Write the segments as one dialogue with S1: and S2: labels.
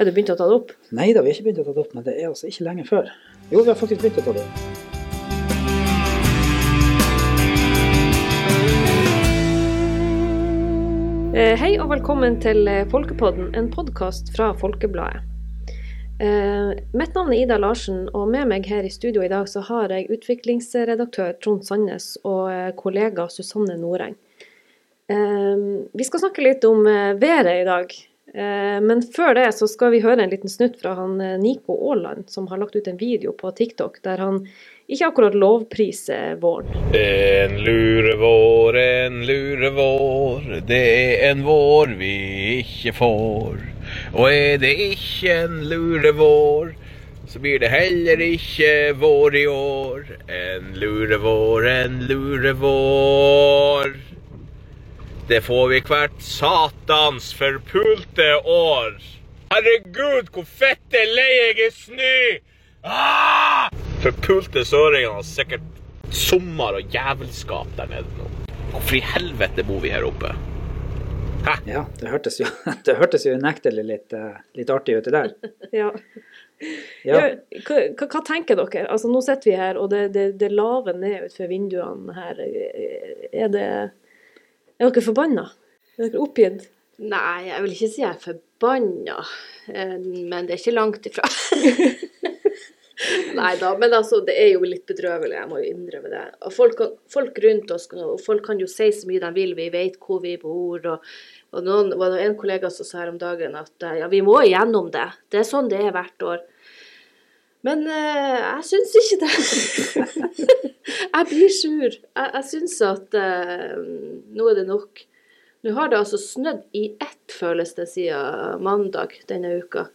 S1: Er du begynt å ta det opp?
S2: Nei da, vi har ikke begynt å ta det opp, men det er altså ikke lenge før. Jo, vi har faktisk begynt å ta det opp.
S1: Eh, Hei og velkommen til eh, Folkepodden, en podkast fra Folkebladet. Eh, Mitt navn er Ida Larsen, og med meg her i studio i dag så har jeg utviklingsredaktør Trond Sandnes og kollega Susanne Noreng. Vi skal snakke litt om været i dag, men før det så skal vi høre en liten snutt fra han eh, Nico Aaland, som har lagt ut en video på TikTok der han ikke akkurat lovpriser våren.
S3: En lurevår, en lurevår, det er en vår vi ikke får. Og er det ikke en lurevår, så blir det heller ikke vår i år. En lurevår, en lurevår. Det får vi hvert satans forpulte år. Herregud, hvor fette lei jeg er snø! Ah! Forpulte søringer har sikkert sommer og jævelskap der nede nå. Hvorfor i helvete bor vi her oppe?
S2: Ja, det hørtes jo, det hørtes jo unektelig litt, eh, litt artig ut det der.
S1: Ja.
S2: Ja,
S1: hva, hva tenker dere? Altså, nå sitter vi her, og det, det, det laver ned utenfor vinduene her. Er det Er dere forbanna? Er dere oppgitt?
S4: Nei, jeg vil ikke si jeg er forbanna, eh, men det er ikke langt ifra. Nei da, men altså, det er jo litt bedrøvelig, jeg må jo innrømme det. Og folk, folk rundt oss og folk kan jo si så mye de vil, vi vet hvor vi bor. Og, og noen, var det en kollega som sa her om dagen at eh, ja, vi må igjennom det. Det er sånn det er hvert år. Men eh, jeg syns ikke det. jeg blir sur. Jeg, jeg syns at eh, nå er det nok. Nå har det altså snødd i ett, føles det, siden mandag denne uka.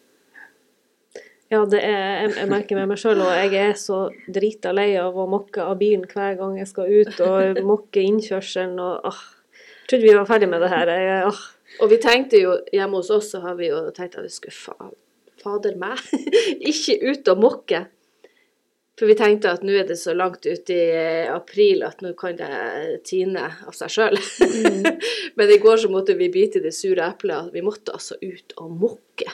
S1: Ja, det er, jeg, jeg merker med meg sjøl, og jeg er så drita lei av å mokke av bilen hver gang jeg skal ut, og mokke innkjørselen og åh. Jeg trodde vi var ferdig med det her. Jeg, åh.
S4: Og vi tenkte jo, hjemme hos oss så har vi jo tenkt at vi skulle fa fader meg, ikke ut og mokke. For vi tenkte at nå er det så langt ute i eh, april at nå kan det tine av seg sjøl. Men i går så måtte vi bite i det sure eplet. Vi måtte altså ut og mokke.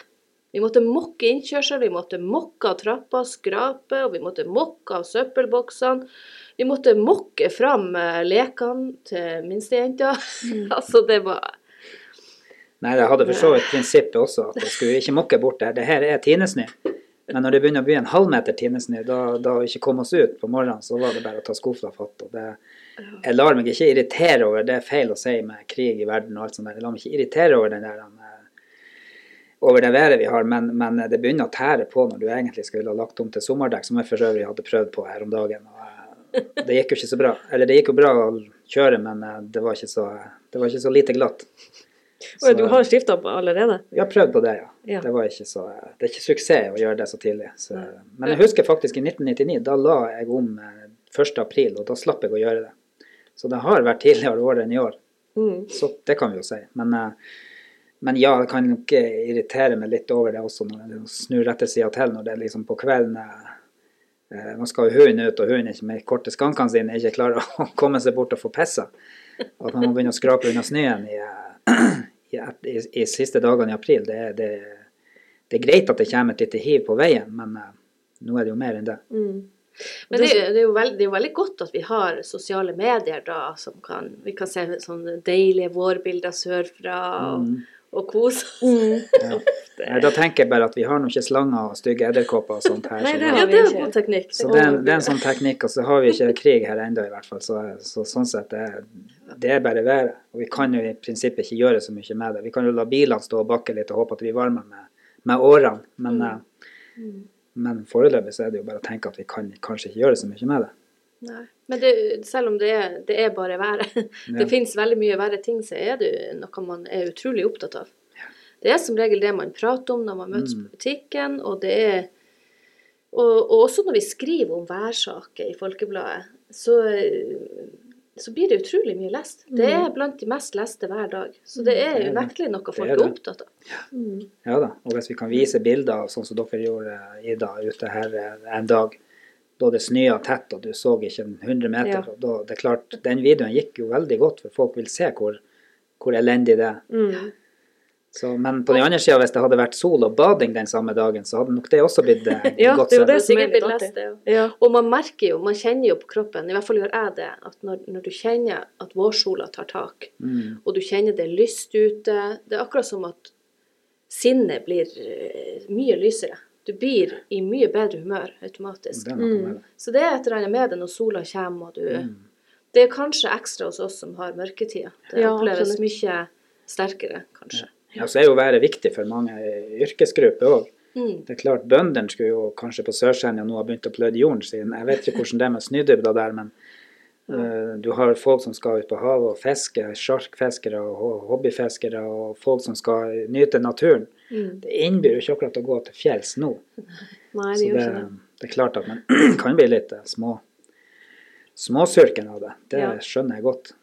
S4: Vi måtte mokke innkjørsel, vi måtte mokke av trappa, skrape, og vi måtte mokke av søppelboksene. Vi måtte mokke fram eh, lekene til minstejenta. altså, det var
S2: Nei, jeg hadde for så vidt prinsippet også, at jeg skulle ikke mokke bort det. Det her er tinesnø. Men når det begynner å bli en halvmeter tinesnø, da, da vi ikke kom oss ut på morgenen, så var det bare å ta skuffa fatt. Og det, jeg lar meg ikke irritere over, det er feil å si med krig i verden og alt sånt der, jeg lar meg ikke irritere over den der eh, over det været vi har, men, men det begynner å tære på når du egentlig skulle ha lagt om til sommerdekk, som jeg for øvrig hadde prøvd på her om dagen. og eh, Det gikk jo ikke så bra. Eller det gikk jo bra å kjøre, men eh, det var ikke så, det var ikke så lite glatt.
S1: Oi, du har skifta allerede?
S2: Har prøvd på det, ja.
S1: Ja.
S2: Det, så, det er ikke suksess å gjøre det så tidlig. Så, men jeg husker faktisk i 1999, da la jeg om eh, 1. april, og da slapp jeg å gjøre det. Så det har vært tidligere år enn i år.
S1: Mm.
S2: Så det kan vi jo si. Men, eh, men ja, det kan nok irritere meg litt over det også når jeg snur rette sida til, når det er liksom på kvelden eh, eh, Man skal jo hunden ut, og hunden ikke med korte skankene sine ikke klarer å komme seg bort og få pissa. At man må begynne å skrape unna snøen i, eh, i, i, i siste dagene i april, det, det, det er greit at det kommer et lite hiv på veien, men uh, nå er det jo mer enn det.
S1: Mm.
S4: Men det, det, er jo veld, det er jo veldig godt at vi har sosiale medier da, som kan Vi kan se sånne deilige vårbilder sørfra
S2: Mm.
S4: og kose oss.
S2: Ja. Da tenker jeg bare at vi har nå ikke slanger og stygge edderkopper og sånt her.
S1: Nei,
S2: så
S1: det
S4: Ja, det er god teknikk.
S2: Så det er, det er en sånn teknikk, og så har vi ikke krig her ennå, i hvert fall. Så, så sånn sett, det, det er bare været. Og vi kan jo i prinsippet ikke gjøre så mye med det. Vi kan jo la bilene stå og bakke litt og håpe at vi blir varmere med, med årene. Men, mm. men foreløpig så er det jo bare å tenke at vi kan kanskje ikke gjøre så mye med det.
S4: Nei. Men det, selv om det er, det er bare
S2: Ja.
S4: det finnes veldig mye verre ting, så er det noe man er utrolig opptatt av. Det er som regel det man prater om når man møtes
S2: Mm.
S4: på butikken, og det er og, og også når vi skriver om værsaker i Folkebladet, så, så blir det utrolig mye lest. Det er blant de mest leste hver dag. Så det er
S2: Mm. Det er
S4: unektelig noe folk
S2: er
S4: er opptatt av.
S1: Mm.
S2: Ja da. Og hvis vi kan vise bilder sånn som dere gjorde, Ida, ute her eh, en dag, da det snøa tett og du så ikke en 100 meter,
S1: Ja.
S2: da, det er klart, den videoen gikk jo veldig godt, for folk vil se hvor, hvor elendig det er.
S1: Mm.
S2: Så, men på den andre sida, hvis det hadde vært sol og bading den samme dagen, så hadde nok det også blitt eh,
S1: Ja,
S2: godt
S1: det er jo
S2: sett.
S1: det som er
S4: Sikkert blitt lest det, ja.
S1: Ja.
S4: Og man merker jo, man kjenner jo på kroppen, i hvert fall gjør jeg det, at når, når du kjenner at vårsola tar tak,
S2: Mm.
S4: og du kjenner det er lyst ute, det er akkurat som at sinnet blir eh, mye lysere. Du blir i mye bedre humør automatisk.
S2: Det det.
S4: Så det er et eller annet med det når sola kommer, og du
S2: Mm.
S4: Det er kanskje ekstra hos oss som har mørketida. Det
S1: Ja,
S4: oppleves
S1: absolutt.
S4: mye sterkere, kanskje.
S2: Ja, så er jo været viktig for mange yrkesgrupper òg.
S4: Mm.
S2: Det er klart, Bøndene skulle jo kanskje på Sørsenja nå ha begynt å pløye jorden sin. Jeg vet ikke hvordan det er med snødybder der, men eh, du har folk som skal ut på havet og fiske, sjarkfiskere og ho- hobbyfiskere, og folk som skal nyte naturen.
S4: Mm.
S2: Det innbyr jo ikke akkurat å gå til fjells nå.
S1: Nei, det
S2: Så det,
S1: det.
S2: er klart at man kan bli litt eh, små småsurken av det. Det
S1: Ja.
S2: skjønner jeg godt.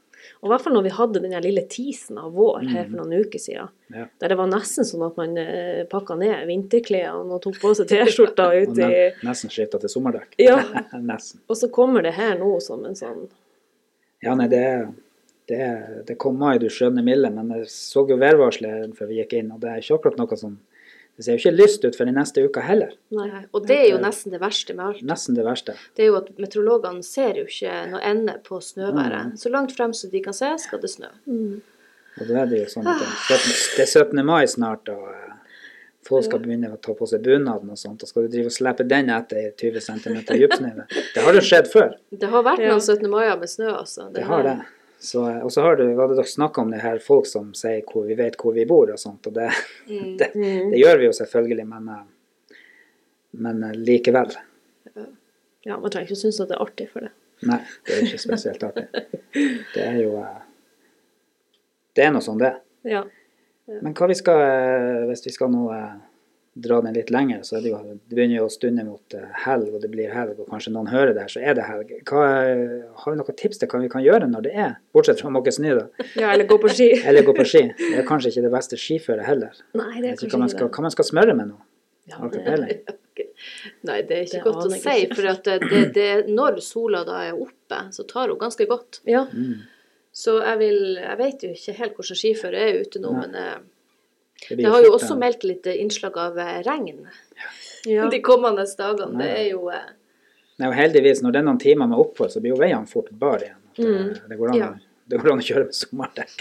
S1: Og i hvert fall når vi hadde den lille tisen av vår her
S2: Mm.
S1: for noen uker siden.
S2: Ja.
S1: Der det var nesten sånn at man eh, pakka ned vinterklærne og tok på seg T-skjorta ute i
S2: ne nesten skifta til sommerdekk.
S1: Ja.
S2: nesten.
S1: Og så kommer det her nå som en sånn
S2: Ja, nei, det, det, det kom mai, du skjønner milde, men jeg så jo værvarselet før vi gikk inn, og det er ikke akkurat noe som Det ser jo ikke lyst ut for den neste uka heller.
S1: Nei.
S4: Og det er jo nesten det verste med alt.
S2: Nesten det verste.
S4: Det er jo at meteorologene ser jo ikke noe ende på snøværet.
S2: Mm.
S4: Så langt frem som de kan se, skal det snø.
S1: Mm.
S2: Og da er det jo sånn at det, det er 17. mai snart, og eh, folk skal begynne å ta på seg bunaden og sånt, og skal du drive og slepe den etter 20 cm dypsnø. Det har jo skjedd før.
S4: Det har vært noen 17. mai med snø, altså.
S2: Det har det. Så, og så har du, hadde dere snakka om det her, folk som sier hvor vi vet hvor vi bor og sånt, og det,
S4: Mm.
S2: det,
S1: Mm.
S2: det gjør vi jo selvfølgelig, men, eh, men eh, likevel.
S1: Ja, man trenger ikke synes at det er artig for det.
S2: Nei, det er ikke spesielt artig. Det er jo eh, Det er nå sånn det er.
S1: Ja.
S2: Men hva vi skal, hvis vi skal nå dra den litt lenger, så er det jo Det begynner jo å stunde mot eh, helg, og det blir helg, og kanskje noen hører det her, så er det helg. Hva, har vi noen tips til hva vi kan gjøre når det er, bortsett fra å måke snø, da?
S1: ja, eller gå på ski.
S2: Eller gå på ski. Det er kanskje ikke det beste skiføret heller.
S1: Nei, det er
S2: vet ikke
S1: kanskje
S2: hva man skal, hva man skal smøre med nå.
S1: Ja, det-.
S4: Nei, det er ikke
S1: Det
S4: godt å si. For at det, det, det, når sola da er oppe, så tar hun ganske godt.
S1: Ja.
S2: Mm.
S4: Så jeg vil Jeg vet jo ikke helt hvordan skiføret er ute nå,
S2: Nei.
S4: men eh,
S2: Det
S4: det har jo også
S2: eh,
S4: meldt litt innslag av eh, regn
S1: ja.
S4: de kommende dagene. Det er jo eh,
S2: Nei, og heldigvis, når det er noen timer med opphold, så blir jo veiene fort bar igjen. Det,
S1: Mm.
S2: det, går an,
S4: Ja.
S2: det går an å kjøre med sommerdekk.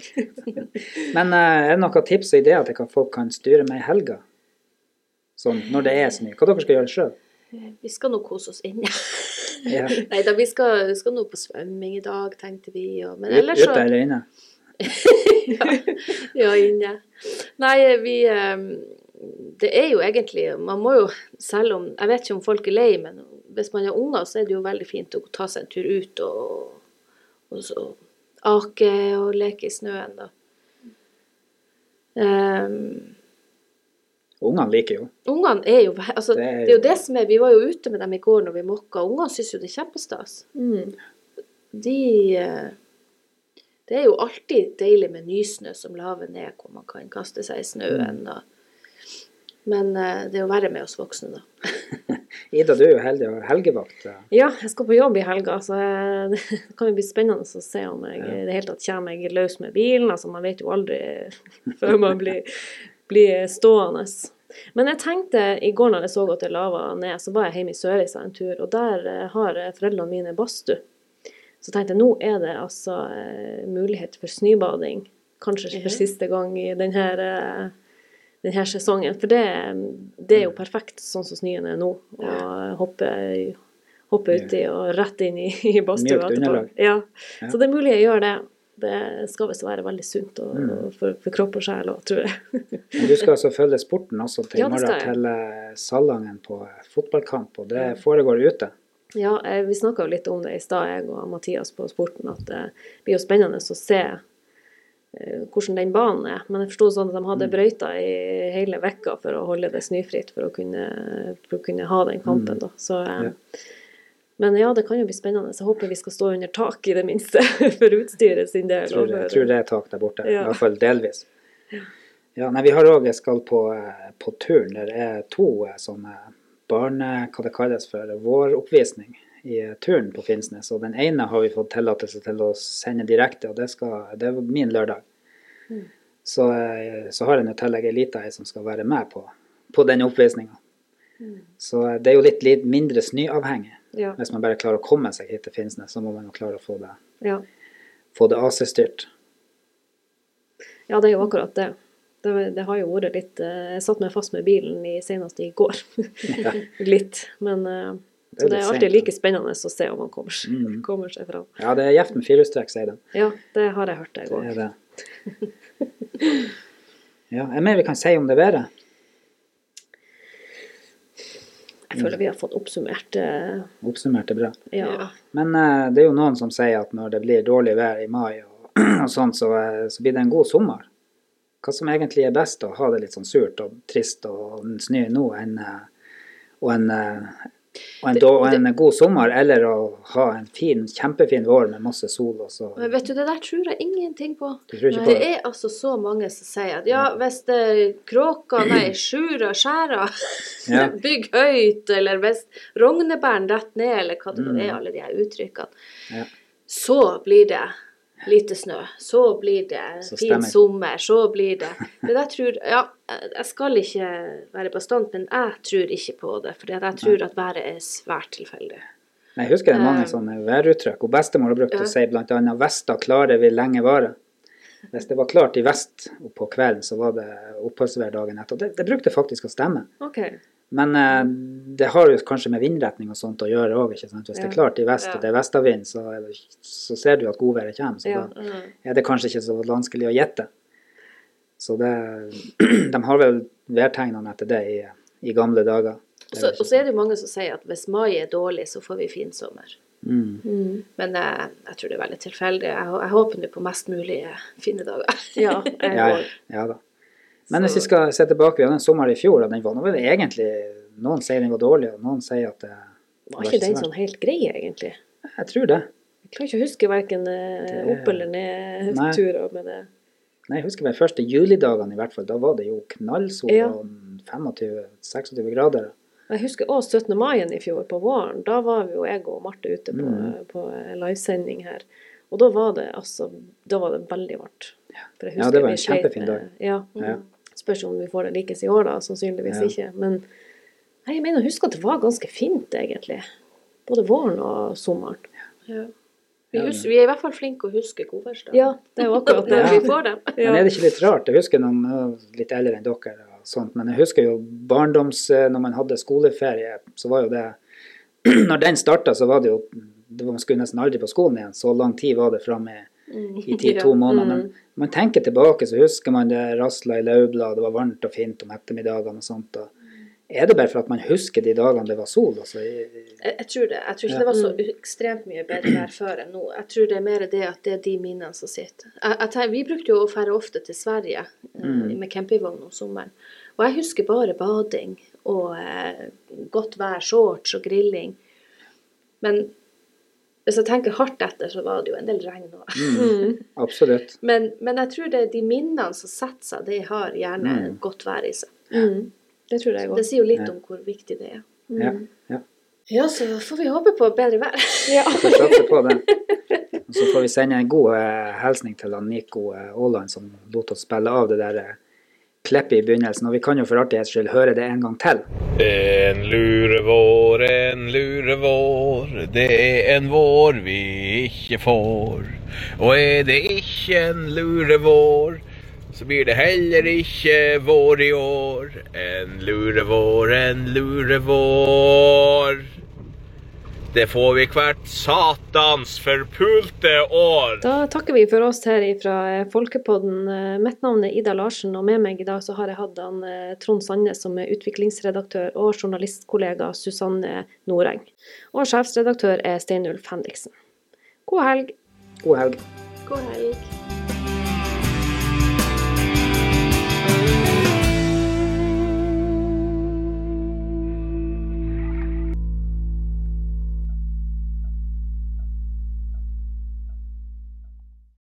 S2: Men eh, er det noen tips og ideer til hva folk kan styre med i helga? Sånn når det er snø. Hva dere skal gjøre sjøl?
S4: Vi skal nå kose oss inne.
S2: Ja.
S4: Nei da, vi skal, skal nå på svømming i dag, tenkte vi. Og, men ellers så
S2: Ute eller inne?
S4: Ja, inne. Nei, vi eh, Det er jo egentlig Man må jo, selv om Jeg vet ikke om folk er lei, men hvis man har unger, så er det jo veldig fint å ta seg en tur ut og, og så ake og leke i snøen, da. Um,
S2: Ungene liker jo.
S4: Ungene er jo altså,
S2: Det
S4: det,
S2: er
S4: er jo
S2: jo-
S4: det som er Vi var jo ute med dem i går når vi mokka. Ungene syns jo det er kjempestas.
S1: Mm.
S4: De eh, Det er jo alltid deilig med nysnø som laver ned, hvor man kan kaste seg i snøen.
S2: Mm.
S4: Og, men eh, det er jo verre med oss voksne, da.
S2: Ida, du er jo heldig og har helgevakt. eh.
S1: ja, jeg skal på jobb i helga, så det kan jo bli spennende å se om jeg i det hele tatt kommer jeg løs med bilen. Altså, man vet jo aldri før man blir, blir stående. Men jeg tenkte i går når jeg så at det lava ned, så var jeg hjemme i Sørreisa en tur, og der eh, har foreldrene mine badstue. Så tenkte jeg nå er det altså eh, mulighet for snøbading, kanskje for
S4: Mhm.
S1: siste gang i denne, eh, denne sesongen. For det, det er jo perfekt sånn som snøen er nå. Å hoppe, hoppe uti og rett inn i, i badstua
S2: underlag.
S1: Ja.
S2: Ja.
S1: Så det er mulig jeg gjør det. Det skal visst være veldig sunt og,
S2: Mm.
S1: for, for kropp og sjel òg, tror jeg.
S2: Men du skal altså følge sporten også til
S1: Ja,
S2: morgen, til eh, Salangen på fotballkamp, og det foregår ute.
S1: Ja, eh, vi snakka jo litt om det i stad, jeg og Mathias på Sporten, at det blir jo spennende å se eh, hvordan den banen er. Men jeg forsto sånn at de
S2: Mm.
S1: hadde brøyta i hele vekka for å holde det snøfritt, for å kunne, for å kunne ha den kampen, da. Så, eh,
S2: Mm.
S1: Men ja, det kan jo bli spennende. Så jeg håper vi skal stå under tak i det minste, for utstyret sin del.
S2: Jeg tror,
S1: og
S2: jeg tror det er tak der borte,
S1: Ja.
S2: i hvert fall delvis. Ja, nei, vi har òg skal på, eh, på turn. Det er to eh, sånne barne... Hva det kalles for våroppvisning i turn på Finnsnes. Og den ene har vi fått tillatelse til å sende direkte, og det, skal, det er min lørdag. så, eh, så har nå i tillegg ei lita ei som skal være med på, på den oppvisninga. Så eh, det er jo litt, litt mindre snøavhengig.
S1: Ja.
S2: Hvis man bare klarer å komme seg hit til Finnsnes, så må man jo klare å få det,
S1: Ja.
S2: få det AC-styrt.
S1: ja, det er jo akkurat det. Det, det har jo vært litt eh, Jeg satt meg fast med bilen i, senest i går.
S2: Ja.
S1: litt. Men eh,
S2: Det er
S1: så det er alltid
S2: sent,
S1: like spennende å se om man kommer,
S2: Mm.
S1: kommer seg fram.
S2: ja, det er gjevt med firehjulstrekk, sier de.
S1: Ja, det har jeg hørt det
S2: Det
S1: går.
S2: er det. Ja, er mer vi kan si om det været?
S1: Jeg føler vi har fått oppsummert eh,
S2: Oppsummert er bra.
S1: ja.
S2: Men eh, det er jo noen som sier at når det blir dårlig vær i mai og, og sånt, så, så blir det en god sommer. Hva som egentlig er best, å ha det litt sånn surt og trist og snø nå, enn, eh, og en, eh, og en,
S4: Det-
S2: og en god sommer, eller å ha en fin, kjempefin vår med masse sol, og så
S4: Men vet du, det der tror jeg ingenting på.
S2: Du tror ikke på
S4: Det
S2: det?
S4: er altså så mange som sier at ja, hvis det kråker, nei, sjura, skjæra,
S2: Ja.
S4: bygg høyt, eller hvis rognebæren detter ned, eller hva det nå
S2: Mm.
S4: er, alle de her uttrykkene,
S2: Ja.
S4: så blir det lite snø, så blir det
S2: Så
S4: fin sommer, så blir det Men jeg tror Ja, jeg skal ikke være bastant, men jeg tror ikke på det, for jeg tror at været er svært tilfeldig.
S2: Jeg husker det er mange
S4: Eh.
S2: sånne væruttrykk. Og bestemor har brukt
S4: Ja.
S2: å si bl.a. 'Vesta klare vil lenge vare'. Hvis det var klart i vest på kvelden, så var det oppholdsvær dagen etter. Det, det brukte faktisk å stemme.
S1: OK.
S2: Men eh, det har jo kanskje med vindretning og sånt å gjøre òg. Hvis det er klart i vest og det er vestavind, så, så ser du at godværet kommer. Så
S1: Ja.
S2: da
S4: Mm.
S2: er det kanskje ikke så vanskelig å gjette. Så det, de har vel værtegnene etter det i, i gamle dager.
S4: Og så, og så er det jo mange som sier at hvis mai er dårlig, så får vi fin sommer.
S2: Mm.
S4: Men eh, jeg tror det er veldig tilfeldig. Jeg, jeg håper nå på mest mulig fine dager.
S1: Ja,
S2: Ja, ja, ja da. Men hvis vi skal se tilbake, vi hadde en sommer i fjor, og den var vel egentlig Noen sier den var dårlig, og noen sier at det
S1: Var ikke den
S2: så
S1: sånn helt grei, egentlig?
S2: Jeg tror det.
S1: Jeg klarer ikke å huske verken eh, opp- eller
S2: ned
S1: nedturer med det.
S2: Nei, jeg husker de første julidagene i hvert fall. Da var det jo knallsol
S1: Ja.
S2: og 25-26 grader.
S1: Jeg husker òg 17. mai i fjor, på våren. Da var vi jo jeg og Marte ute på,
S2: Mm.
S1: på livesending her. Og da var det altså Da var det veldig varmt.
S2: Ja, det var en kjempefin dag.
S1: Ja.
S2: Ja.
S1: Spørs om vi får det likes i år, da. Sannsynligvis
S2: Ja.
S1: ikke. Men nei, jeg mener å huske at det var ganske fint, egentlig. Både våren og sommeren.
S4: Ja. Vi, husker, vi er i hvert fall flinke å huske godværsdager.
S1: Ja, det er jo akkurat det.
S2: Ja.
S4: vi får dem.
S1: Ja.
S2: Men er det ikke litt rart? Jeg husker noen litt eldre enn dere, og sånt, men jeg husker jo barndoms... Når man hadde skoleferie, så var jo det Når den starta, så var det jo det var, Man skulle nesten aldri på skolen igjen. Så lang tid var det fram i, i ti-to
S4: Ja.
S2: måneder.
S1: Mm.
S2: Men når man tenker tilbake, så husker man det rasla i lauvblad, det var varmt og fint om ettermiddagene og sånt. Og er det bare for at man husker de dagene det var sol? Altså,
S4: Jeg, jeg tror det. Jeg tror ikke
S2: Ja.
S4: det var så ekstremt mye bedre vær før enn nå. Jeg tror det er mer det at det er de minnene som sitter. Jeg, jeg tenker, vi brukte jo å dra ofte til Sverige eh,
S2: Mm.
S4: med campingvogn om sommeren. Og jeg husker bare bading og eh, godt vær, shorts og grilling. Men hvis jeg tenker hardt etter, så var det jo en del regn òg.
S1: Mm.
S2: Absolutt.
S4: Men, men jeg tror det er de minnene som setter seg, det har gjerne
S2: Mm.
S4: godt vær i seg.
S1: Mm. Det tror jeg
S4: Det sier jo litt
S2: Ja.
S4: om hvor viktig det er.
S2: Ja, ja.
S4: Ja, så får vi håpe på bedre vær.
S1: Ja.
S2: Vi satser på det. Og så får vi sende en god eh, hilsning til Nico eh, Aaland, som lot oss spille av det der eh, klippet i begynnelsen. Og vi kan jo for artighets skyld høre det en gang til.
S3: En lurevår, en lurevår, det er en vår vi ikke får. Og er det ikke en lurevår, så blir det heller ikke vår i år. En lurevår, en lurevår. Det får vi hvert satans forpulte år.
S1: Da takker vi for oss her fra Folkepodden. Eh, Mitt navn er Ida Larsen, og med meg i dag så har jeg hatt han eh, Trond Sandnes som er utviklingsredaktør, og journalistkollega Susanne Noreng. Og sjefsredaktør er Steinulf Henriksen. God helg.
S2: God helg.
S4: God helg.